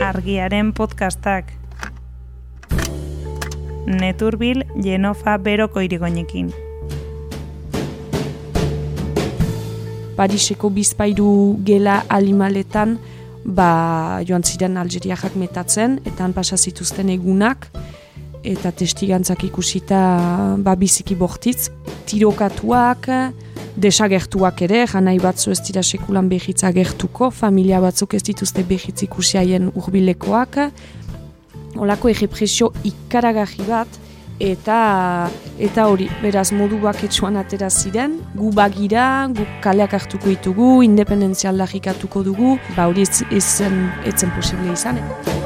argiaren podcastak. Neturbil Jenofa Beroko irigoinekin. Pariseko bizpairu gela alimaletan ba, joan ziren Algeriak metatzen, eta han pasa zituzten egunak, eta testigantzak ikusita ba, biziki bortitz, tirokatuak, desagertuak ere, janai batzu ez dira sekulan behitza gertuko, familia batzuk ez dituzte behitz ikusiaien urbilekoak, olako egepresio ikaragarri bat, eta eta hori, beraz modu baketsuan atera ziren, gu bagira, gu kaleak hartuko ditugu, independentzia aldarrikatuko dugu, ba hori ez, ezen, etzen posible izan. Eh?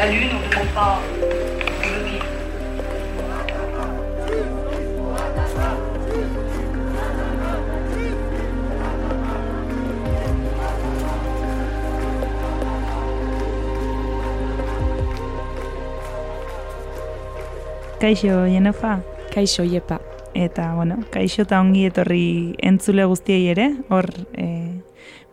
La lune, on ne demande pas Kaixo, Jenofa? Kaixo, Iepa. Eta, bueno, kaixo eta ongi etorri entzule guztiei ere, hor e,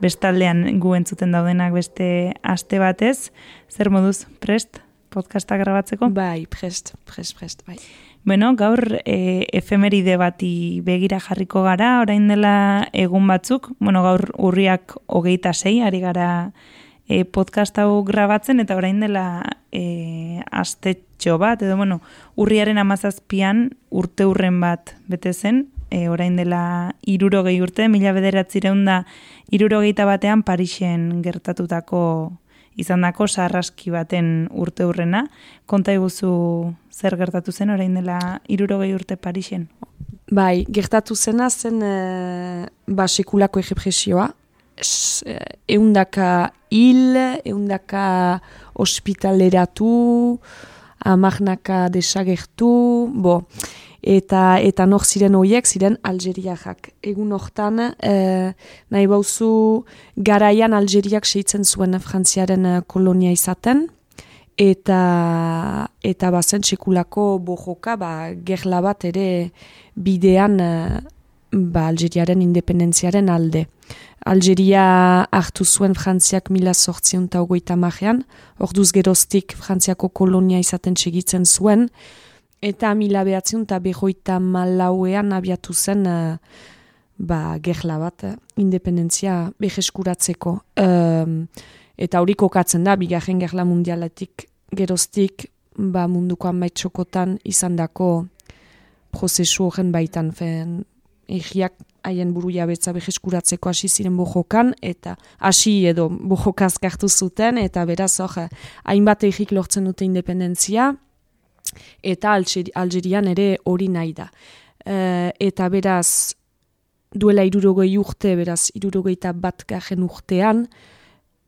bestaldean gu entzuten daudenak beste aste batez. Zer moduz, prest, podcasta grabatzeko? Bai, prest, prest, prest, bai. Bueno, gaur e, efemeride bati begira jarriko gara, orain dela egun batzuk, bueno, gaur urriak hogeita zei, ari gara e, podcast hau grabatzen eta orain dela e, astetxo bat, edo bueno, urriaren amazazpian urte urren bat bete zen, e, orain dela irurogei urte, mila bederatzireun da irurogeita batean Parixen gertatutako izan dako sarraski baten urte urrena. Konta eguzu zer gertatu zen orain dela irurogei urte Parixen? Bai, gertatu zena zen e, ba, sekulako egipresioa, eundaka hil, eundaka ospitaleratu, amagnaka desagertu, bo, eta eta nor ziren horiek ziren Algeriak. Egun hortan, e, nahi bauzu garaian Algeriak seitzen zuen Frantziaren eh, kolonia izaten, eta eta bazen sekulako bojoka, ba, gerla bat ere bidean eh, ba, Algeriaren independentziaren alde. Algeria hartu zuen Frantziak mila sortzion eta ogoita marean, orduz geroztik Frantziako kolonia izaten segitzen zuen, eta mila behatzion eta behoita malauean abiatu zen uh, ba, gerla bat, uh, independentzia beheskuratzeko. Um, eta hori kokatzen da, bigarren gerla mundialetik geroztik ba, munduko amaitxokotan izan dako prozesu horren baitan, fen, egiak haien buru jabetza beheskuratzeko hasi ziren bojokan, eta hasi edo bojokaz gartu zuten, eta beraz hor, hainbat egik lortzen dute independentzia, eta Algerian ere hori nahi da. E, eta beraz, duela irurogei urte, beraz, irurogei eta bat garen urtean,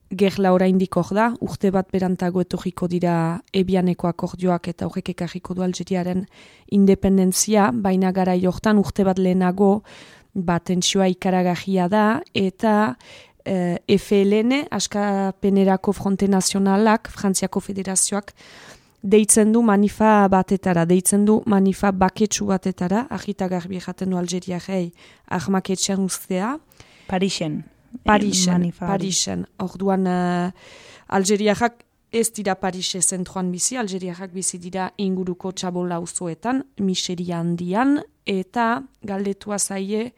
gerla oraindik hor da, urte bat berantago etorriko dira ebianeko akordioak eta horrek ekarriko du Algeriaren independentzia, baina gara jortan urte bat lehenago, ba, tentsioa ikaragahia da, eta e, eh, FLN, Askapenerako Fronte Nazionalak, Frantziako Federazioak, deitzen du manifa batetara, deitzen du manifa baketsu batetara, ahita garbi jaten du Algeria gehi, ahmaketxean ustea. Parixen. Parixen, Parixen. Orduan, uh, Algeriak ez dira Parixe zentruan bizi, Algeriak bizi dira inguruko txabola uzoetan, miseria handian, eta galdetua zaie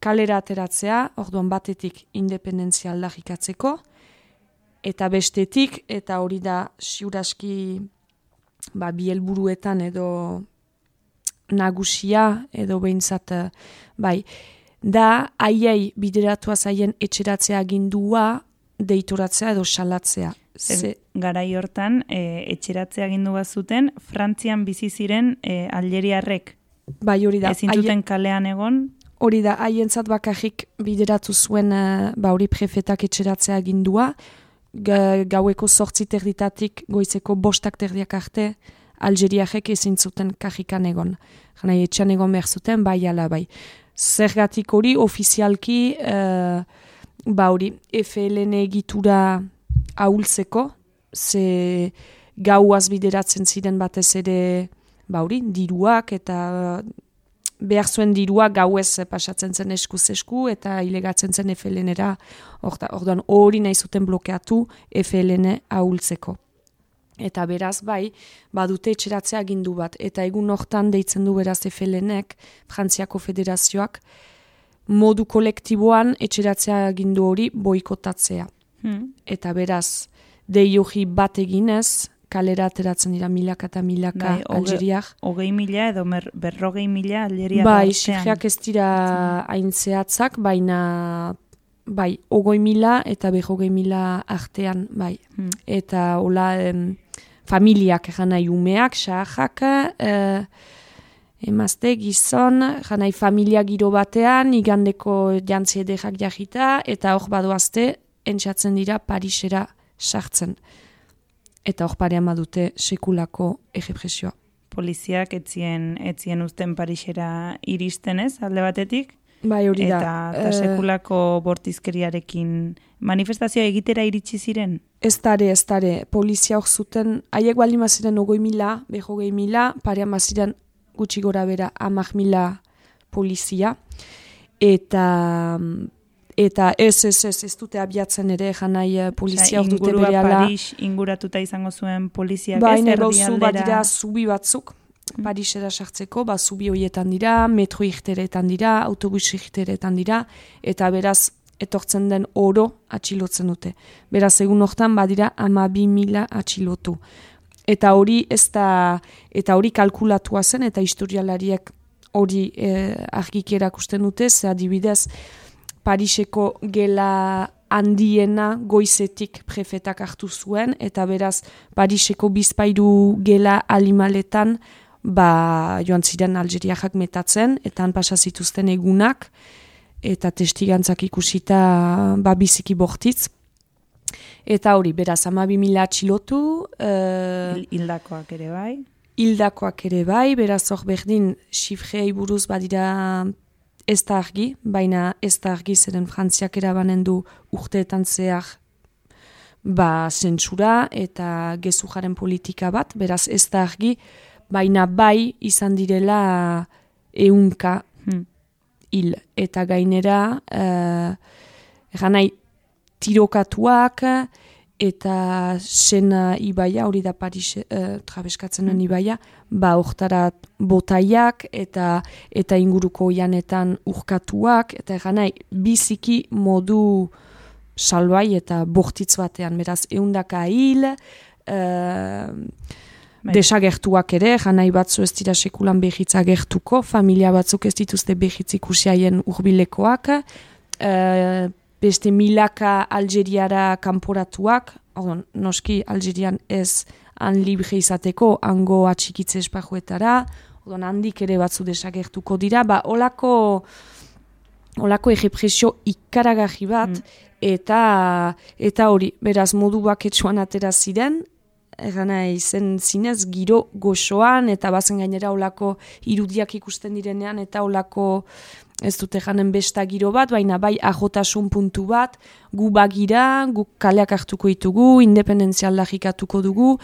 kalera ateratzea, orduan batetik independentzia aldarrikatzeko, eta bestetik, eta hori da siuraski ba, bielburuetan edo nagusia, edo behintzat, bai, da aiei bideratua zaien etxeratzea gindua, deitoratzea edo salatzea. Ze... Garai hortan, e, etxeratzea gindu zuten, Frantzian bizi ziren e, algeriarrek Bai, hori da. Ezin zuten kalean egon? Hori da, haientzat bakarrik bideratu zuen ba hori prefetak etxeratzea gindua, gaueko sortzi terditatik goizeko bostak terdiak arte, Algeriak ezin zuten kajikan egon. Jana, etxan egon behar zuten, bai ala bai. Zergatik hori, ofizialki, uh, ba hori, FLN egitura ahultzeko, ze gauaz bideratzen ziren batez ere bauri, diruak eta behar zuen dirua gauez pasatzen zen eskuz esku eta hilegatzen zen FLN-era orduan hori nahi zuten blokeatu FLN ahultzeko. Eta beraz bai, badute etxeratzea gindu bat. Eta egun hortan deitzen du beraz FLN-ek, Frantziako Federazioak, modu kolektiboan etxeratzea gindu hori boikotatzea. Hmm. Eta beraz, dei hori bat eginez, kalera ateratzen dira milaka eta milaka bai, algeriak. Ogei mila edo mer, berrogei mila algeriak. Bai, sifriak ez dira hain zehatzak, baina bai, ogoi mila eta berrogei mila artean, bai. Hmm. Eta hola, em, familiak nahi umeak, xahak, eh, emazte, gizon, janai familia giro batean, igandeko jantzi edekak jahita, eta hor badoazte, entzatzen dira Parisera sartzen eta hor parean badute sekulako egipresioa. Poliziak etzien, etzien uzten Parisera iristen ez, alde batetik? Bai, hori da. Eta, eta eh, sekulako bortizkeriarekin manifestazioa egitera iritsi ziren? Ez dare, ez dare. Polizia hor zuten, haiek bali maziren ogoi mila, beho gehi mila, parean maziren gutxi gora bera amak mila polizia. Eta Eta ez, ez, ez, ez dute abiatzen ere, janai uh, polizia hor dute bere ala. Paris inguratuta izango zuen poliziak ba, ez erdi badira zubi batzuk, mm. Parisera sartzeko, ba, zubi horietan dira, metro irteretan dira, autobus irteretan dira, eta beraz, etortzen den oro atxilotzen dute. Beraz, egun hortan badira ama bi mila atxilotu. Eta hori ez da, eta hori kalkulatua zen, eta historialariek hori eh, argik erakusten dute, ze adibidez, Pariseko gela handiena goizetik prefetak hartu zuen, eta beraz Pariseko bizpairu gela alimaletan ba, joan ziren Algeriak metatzen, eta han pasa zituzten egunak, eta testigantzak ikusita ba, biziki bortitz. Eta hori, beraz, ama mila atxilotu. Uh, hildakoak ere bai. Hildakoak ere bai, beraz hor berdin, xifrei buruz badira ez da argi, baina ez da argi zeren frantziak erabanen du urteetan zehar ba zentsura eta gezujaren politika bat, beraz ez da argi, baina bai izan direla eunka hmm. hil. Eta gainera, uh, tirokatuak, eta sena ibaia, hori da Paris uh, trabeskatzen mm. ibaia, ba oktarat botaiak eta eta inguruko janetan urkatuak, eta egan biziki modu salbai eta bortitz batean, beraz, eundaka hil, uh, desagertuak ere, janai batzu ez dira sekulan behitza gertuko, familia batzuk ez dituzte behitzik usiaien urbilekoak, uh, beste milaka Algeriara kanporatuak, ordon, noski Algerian ez han libre izateko, hango atxikitze espajuetara, ordon, handik ere batzu desagertuko dira, ba, olako, olako egepresio ikaragarri bat, mm. eta, eta hori, beraz modu baketsuan atera ziren, Erana izen zinez giro goxoan eta bazen gainera olako irudiak ikusten direnean eta olako ez dute janen besta giro bat, baina bai ajotasun puntu bat, gu bagira, gu kaleak hartuko ditugu, independentzia aldarrikatuko dugu,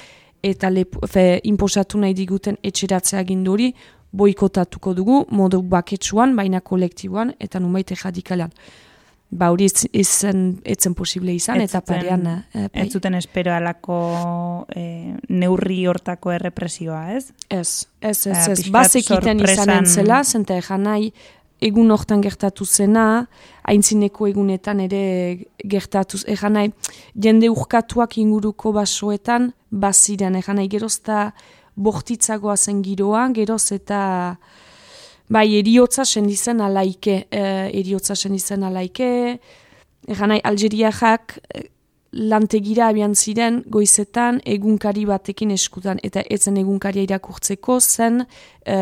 eta lep, fe, imposatu nahi diguten etxeratzea ginduri, boikotatuko dugu, modu baketsuan, baina kolektiboan, eta numaite jadikalean. Ba, hori etzen, etzen posible izan, eta parean... Eh, bai. Ez zuten espero alako eh, neurri hortako errepresioa, ez? Ez, ez, ez, ez. ez. Bazekiten izan entzela, zente janai, egun hortan gertatu zena, haintzineko egunetan ere gertatuz, egan jende urkatuak inguruko basoetan, baziren, egan nahi, gerozta bortitzagoa zen giroa, geroz eta, bai, eriotza sendizen alaike, e, eriotza sendizen alaike, egan nahi, Algeriak, lantegira abian ziren goizetan egunkari batekin eskutan eta etzen egunkaria irakurtzeko zen e,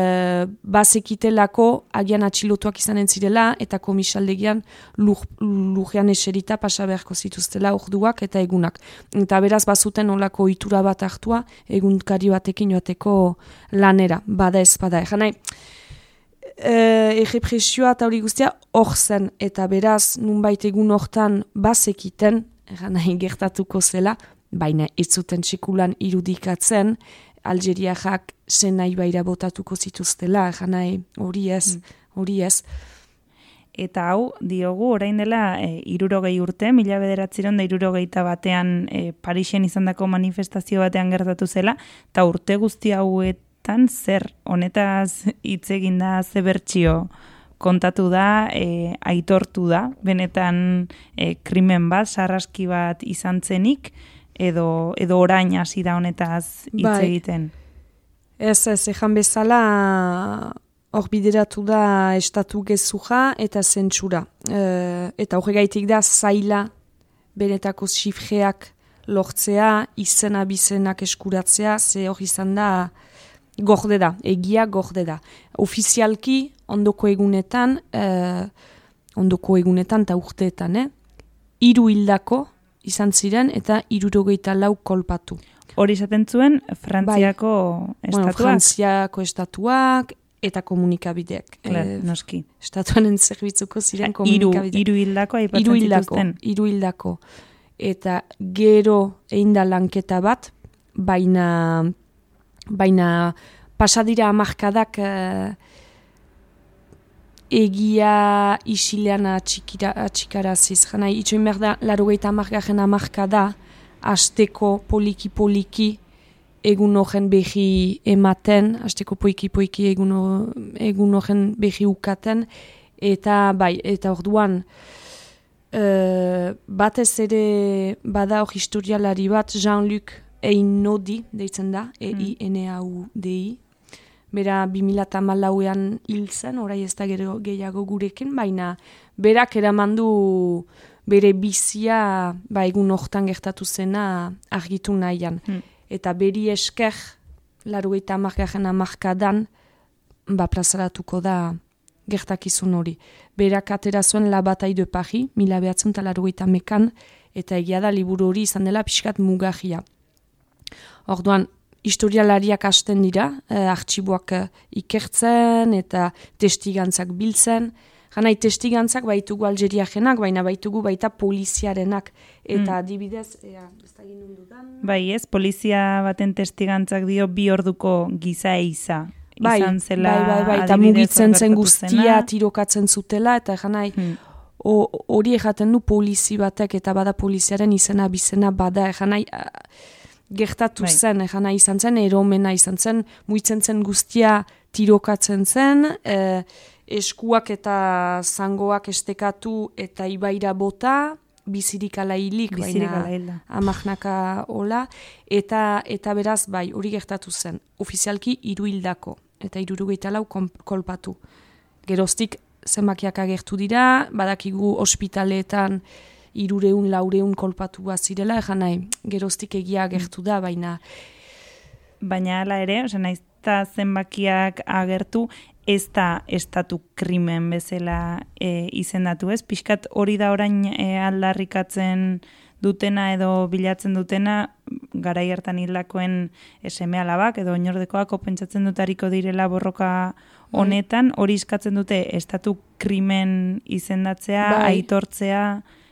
bazekitelako agian atxilotuak izanen zirela eta komisaldegian lujean eserita pasa beharko zituztela orduak eta egunak. Eta beraz bazuten olako itura bat hartua egunkari batekin joateko lanera, bada ez bada. Egan nahi, e, eta hori guztia hor zen eta beraz nunbait egun hortan bazekiten eran nahi gertatuko zela, baina ez zuten txikulan irudikatzen, Algeriajak zen nahi baira botatuko zituztela, janai hori ez, hori ez. Eta hau, diogu, orain dela, e, irurogei urte, mila bederatziron da irurogeita batean e, Parixen izandako manifestazio batean gertatu zela, eta urte guzti hauetan zer, honetaz hitz egin da ze bertsio kontatu da, e, aitortu da, benetan e, krimen bat, sarraski bat izan zenik, edo, edo orain hasi da honetaz hitz Bai. egiten. Ez, ez, ejan bezala hor bideratu da estatu gezuja eta zentsura. E, eta horregaitik da zaila benetako xifreak lortzea, izena bizenak eskuratzea, ze hor izan da gorde da, egia gorde da. Ofizialki ondoko egunetan, e, ondoko egunetan eta urteetan, eh? hiru hildako izan ziren eta irurogeita lau kolpatu. Hori izaten zuen Frantziako Bueno, estatuak. Frantziako estatuak eta komunikabideak. Klar, Eh, noski. estatuanen zerbitzuko ziren komunikabideak. hiru hildako aipatzen zituzten. hiru hildako. Eta gero egin da lanketa bat, baina, baina pasadira amarkadak eh, egia isilean atxikira, atxikaraziz. Jana, itxoin behar da, laro gaita amargaren amarkada, asteko poliki-poliki egun horren behi ematen, asteko poiki-poiki egun, egun horren behi ukaten, eta bai, eta orduan, Uh, batez ere bada hor historialari bat Jean-Luc Einodi deitzen da, E-I-N-A-U-D-I. Bera 2008an hil zen, orai ez da gero gehiago gurekin, baina berak eraman du bere bizia ba, egun hortan gertatu zena argitu nahian. Hmm. Eta beri esker, larugeita amargarren amarkadan, ba, plazaratuko da gertakizun hori. Berak atera zuen La Bataille de Paris, mila behatzen talarrogeita mekan, eta egia da liburu hori izan dela pixkat mugahia. Orduan, historialariak hasten dira, eh, artxiboak eh, ikertzen eta testigantzak biltzen. Janai testigantzak baitugu Algeriajenak, baina baitugu baita poliziarenak. Eta adibidez, ea, ez da dudan... Bai, ez, polizia baten testigantzak dio bi orduko giza eiza. Bai, izan zela bai, bai, bai, eta mugitzen zen guztia, zena. tirokatzen zutela, eta janai, Hmm. Hori ejaten du polizi batek eta bada poliziaren izena bizena bada ejanai a, gertatu Bai. zen, ejanai izan zen, eromena izan zen, muitzen zen guztia tirokatzen zen, e, eskuak eta zangoak estekatu eta ibaira bota, bizirik ala hilik, Bizirik baina amagnaka hola, eta, eta beraz, bai, hori gertatu zen, ofizialki hiru hildako, eta irurugeita lau kolpatu. Geroztik zenbakiak agertu dira, badakigu ospitaleetan irureun, laureun kolpatua zirela, ejan nahi, geroztik egia agertu da, baina Baina hala ere, osea, naiz eta zenbakiak agertu, ez da estatu krimen bezala e, izendatu, ez? Pixkat hori da orain e, aldarrikatzen dutena edo bilatzen dutena, garai hartan hildakoen eseme alabak edo oinordekoak pentsatzen dutariko direla borroka honetan, hori eskatzen dute estatu krimen izendatzea, Bai. aitortzea,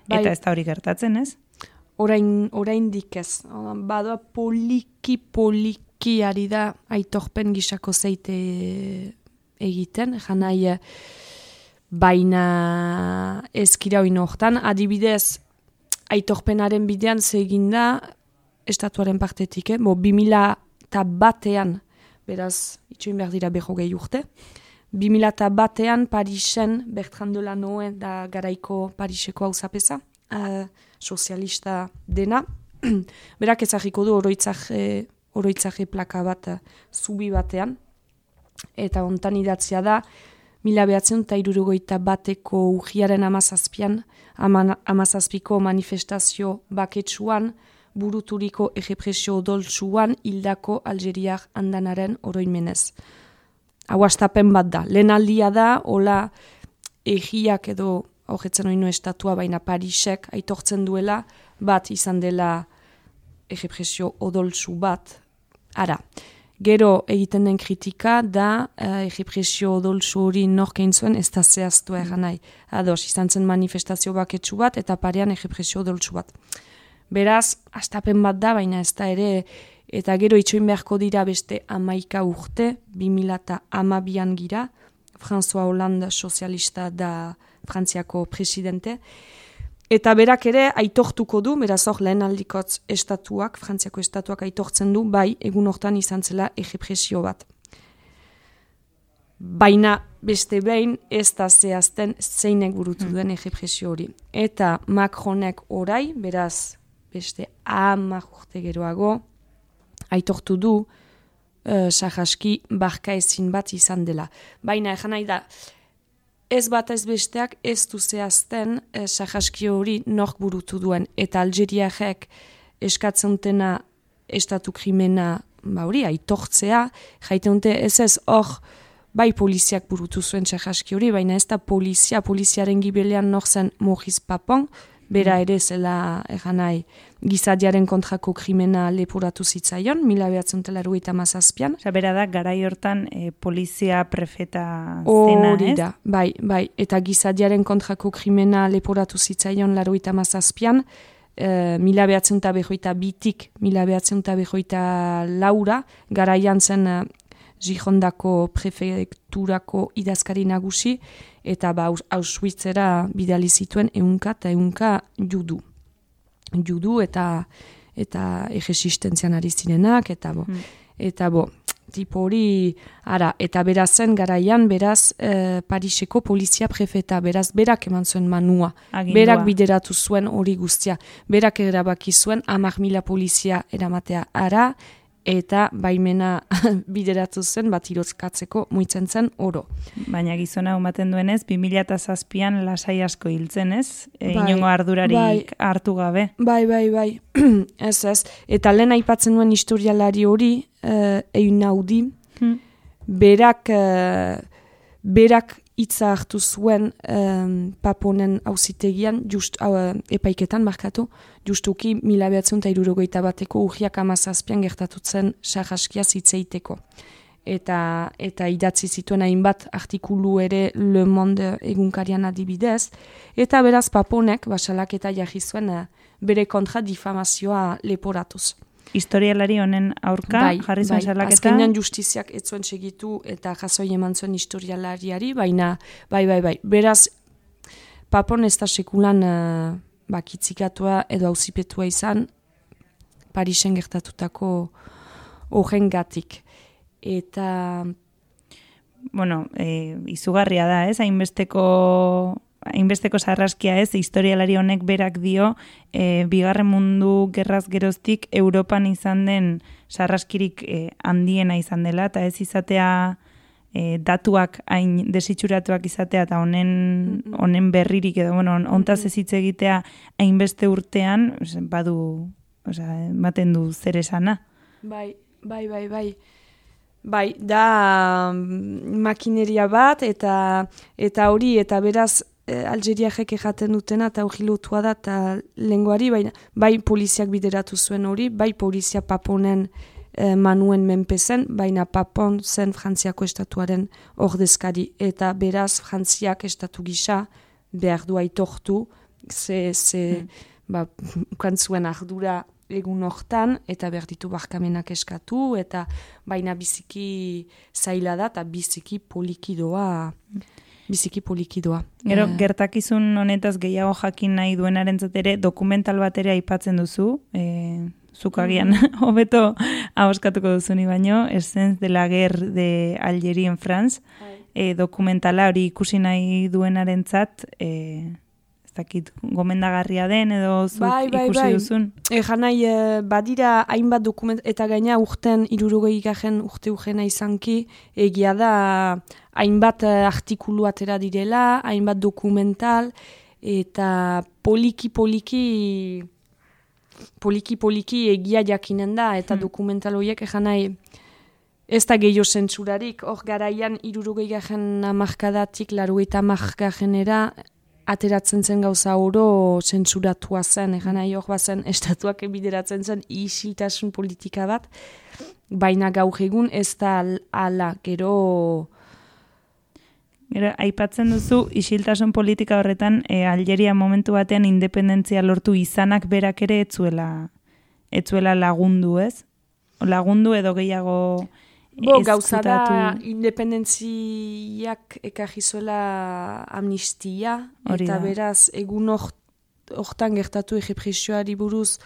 Bai. eta ez da hori gertatzen, ez? orain, orain dikez. Badoa poliki, poliki ari da aitorpen gisako zeite egiten, janai baina ezkira hori hortan, adibidez, aitorpenaren bidean ze egin da, estatuaren partetik, eh? Bo, 2000 eta batean, beraz, itxoin behar dira beho gehi urte, 2000 eta batean Parisen, Bertrand Delanoe da garaiko Pariseko hau zapesa, uh, sozialista dena, berak ezagiko du oroitzak, eh, oroitzak plaka bat eh, zubi batean, eta hontan idatzia da, mila behatzen eta irurogoita bateko ujiaren amazazpian, ama, amazazpiko manifestazio baketsuan, buruturiko egepresio odoltsuan hildako Algeriak andanaren oroimenez. Hau astapen bat da. Lehen aldia da, hola egiak edo horretzen oinu estatua, baina Parisek aitortzen duela, bat izan dela egepresio odoltsu bat. Ara, Gero egiten den kritika da uh, egipresio odoltsu hori nork egin zuen ez da zehaztu egan nahi. Ados, izan zen manifestazio baketsu bat eta parean egipresio odoltsu bat. Beraz, astapen bat da, baina ez da ere Eta gero itxoin beharko dira beste amaika urte, 2000 eta amabian gira, François Hollande sozialista da Frantziako presidente, Eta berak ere aitortuko du, beraz hor lehen aldikotz estatuak, Frantziako estatuak aitortzen du, bai, egun hortan izan zela egipresio bat. Baina beste behin ez da zehazten zeinek burutu duen mm. egipresio hori. Eta Macronek orai, beraz, beste amak urte geroago, aitortu du, uh, sahaski barka ezin bat izan dela. Baina egan nahi da, ez bat ez besteak ez du zehazten eh, sahaskio hori nork burutu duen. Eta Algeriak eskatzen dena estatu krimena ba hori, aitortzea, jaiten dute ez ez hor bai poliziak burutu zuen sahaski hori, baina ez da polizia, poliziaren gibelean nor zen Mojiz Papon, bera ere zela egan nahi gizadiaren kontrako krimena lepuratu zitzaion, mila behatzen telaru eta mazazpian. Osa, bera da, garai hortan e, polizia prefeta zena, ez? da, bai, bai, eta gizadiaren kontrako krimena lepuratu zitzaion laru eta mazazpian, e, mila behatzen eta behoita bitik, mila behatzen eta behoita laura, garaian zen e, Gijondako prefekturako idazkari nagusi, eta ba, Auschwitzera bidali zituen ehunka eta ehunka judu. Judu eta eta egesistentzian ari zirenak, eta bo, hmm. eta bo, tipo hori, ara, eta berazen garaian, beraz, eh, Pariseko polizia prefeta, beraz, berak eman zuen manua, Agindua. berak bideratu zuen hori guztia, berak erabaki zuen, amak mila polizia eramatea ara, eta baimena bideratu zen bat irozkatzeko muitzen zen oro. Baina gizona umaten duenez, 2007an lasai asko hiltzen ez? E, bai, inongo ardurarik bai, hartu gabe. Bai, bai, bai. ez ez. Eta lehen aipatzen duen historialari hori, uh, egin naudi, hmm. berak, uh, berak hitza hartu zuen um, paponen hauzitegian, just uh, epaiketan markatu, justuki mila behatzen eta irurogeita bateko urriak amazazpian gertatutzen sahaskia zitzeiteko. Eta, eta idatzi zituen hainbat artikulu ere Le Monde egunkarian adibidez, eta beraz paponek basalak eta jarri zuen uh, bere kontra difamazioa leporatuz historialari honen aurka bai, jarri zuen bai. Azkenean justiziak ez zuen segitu eta jazoi eman zuen historialariari, baina bai, bai, bai. Beraz, papon ez da sekulan uh, bakitzikatua edo auzipetua izan Parisen gertatutako horren gatik. Eta... Bueno, e, izugarria da, ez? Hainbesteko hainbesteko sarraskia ez, historialari honek berak dio, e, bigarren mundu gerraz geroztik Europan izan den sarraskirik e, handiena izan dela, eta ez izatea e, datuak hain desitxuratuak izatea, eta honen, honen berririk edo, bueno, ontaz ez hitz egitea hainbeste urtean, badu, osea, ematen du zer esana. Bai, bai, bai, bai. Bai, da mm, makineria bat eta eta hori eta beraz e, Algeriak jaten dutena eta hori lotua da eta lenguari, bai, bai poliziak bideratu zuen hori, bai polizia paponen e, manuen menpezen, baina papon zen frantziako estatuaren ordezkari eta beraz frantziak estatu gisa behar du aitortu, ze, ze hmm. ba, kantzuen ardura egun hortan, eta behar ditu barkamenak eskatu, eta baina biziki zaila da, eta biziki polikidoa biziki polikidoa. Gero, e... gertakizun honetaz gehiago jakin nahi duenaren ere dokumental bat ere aipatzen duzu, e, zukagian, mm. hobeto ahoskatuko duzu ni baino, Essence de la Guerre de Algerie en France, e, dokumentala hori ikusi nahi duenaren zat, e, dakit gomendagarria den edo zuk bai, bai, ikusi bai. duzun. E, janai, badira hainbat dokument, eta gaina urten irurogei garen urte urgena izanki, egia da hainbat eh, artikulu atera direla, hainbat dokumental, eta poliki-poliki poliki-poliki egia jakinen da, eta hmm. dokumental horiek egan nahi, ez da gehiago zentsurarik, hor garaian irurugei garen amarkadatik, laru eta amarkagenera, ateratzen zen gauza oro zentsuratua zen, egan nahi hor bazen, estatuak ebideratzen zen isiltasun politika bat, baina gaur egun ez da ala, gero... Gero, aipatzen duzu, isiltasun politika horretan, e, Algeria momentu batean independentzia lortu izanak berak ere etzuela, etzuela lagundu, ez? lagundu edo gehiago Bo, gauza da, independentziak ekarri zuela amnistia, Hori eta da. beraz, egun hort- hortan gertatu egipresioari buruz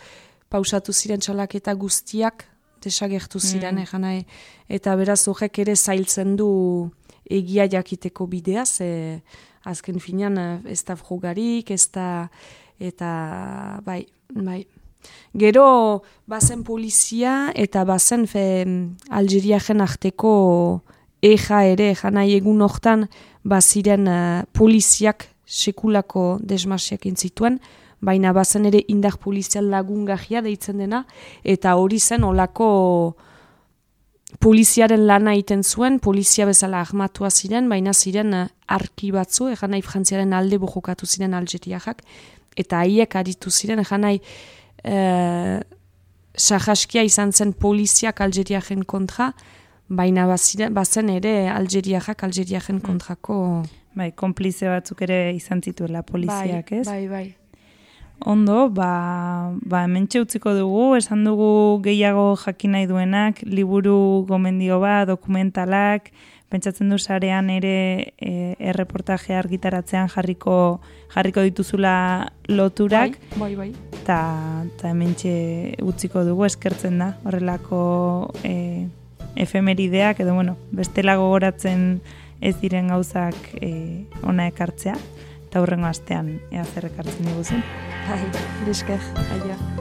pausatu ziren txalaketa guztiak, desagertu ziren, Mm. egan nahi. Eta beraz, horrek ere zailtzen du egia jakiteko bidea, ze azken finean eh, ez da frogarik, ez da, eta bai, bai. Gero, bazen polizia eta bazen fe, Algeriajen arteko eja ere, janai egun hortan, baziren eh, poliziak sekulako desmasiak intzituen, baina bazen ere indar polizial lagungarria deitzen dena, eta hori zen olako poliziaren lana egiten zuen, polizia bezala armatua ziren, baina ziren eh, arki batzu, egan nahi frantziaren alde bojokatu ziren Algeriajak, eta haiek aritu ziren, egan nahi eh, sahaskia izan zen poliziak Algeriajen kontra, baina baziren, bazen ere Algeriajak Algeriajen kontrako... Bai, konplize batzuk ere izan zituela poliziak, ez? Bai, bai. Ondo, ba, ba hementxe utziko dugu, esan dugu gehiago jakin nahi duenak, liburu gomendio ba, dokumentalak, pentsatzen du sarean ere e, erreportaje argitaratzean jarriko jarriko dituzula loturak, Bai, bai, bai. eta ta hementxe utziko dugu eskertzen da, horrelako e, efemerideak, edo bueno, bestela gogoratzen ez diren gauzak e, ona ekartzea, eta hurrengo astean ea zer ekartzen diguzun. Bai, desker, aia.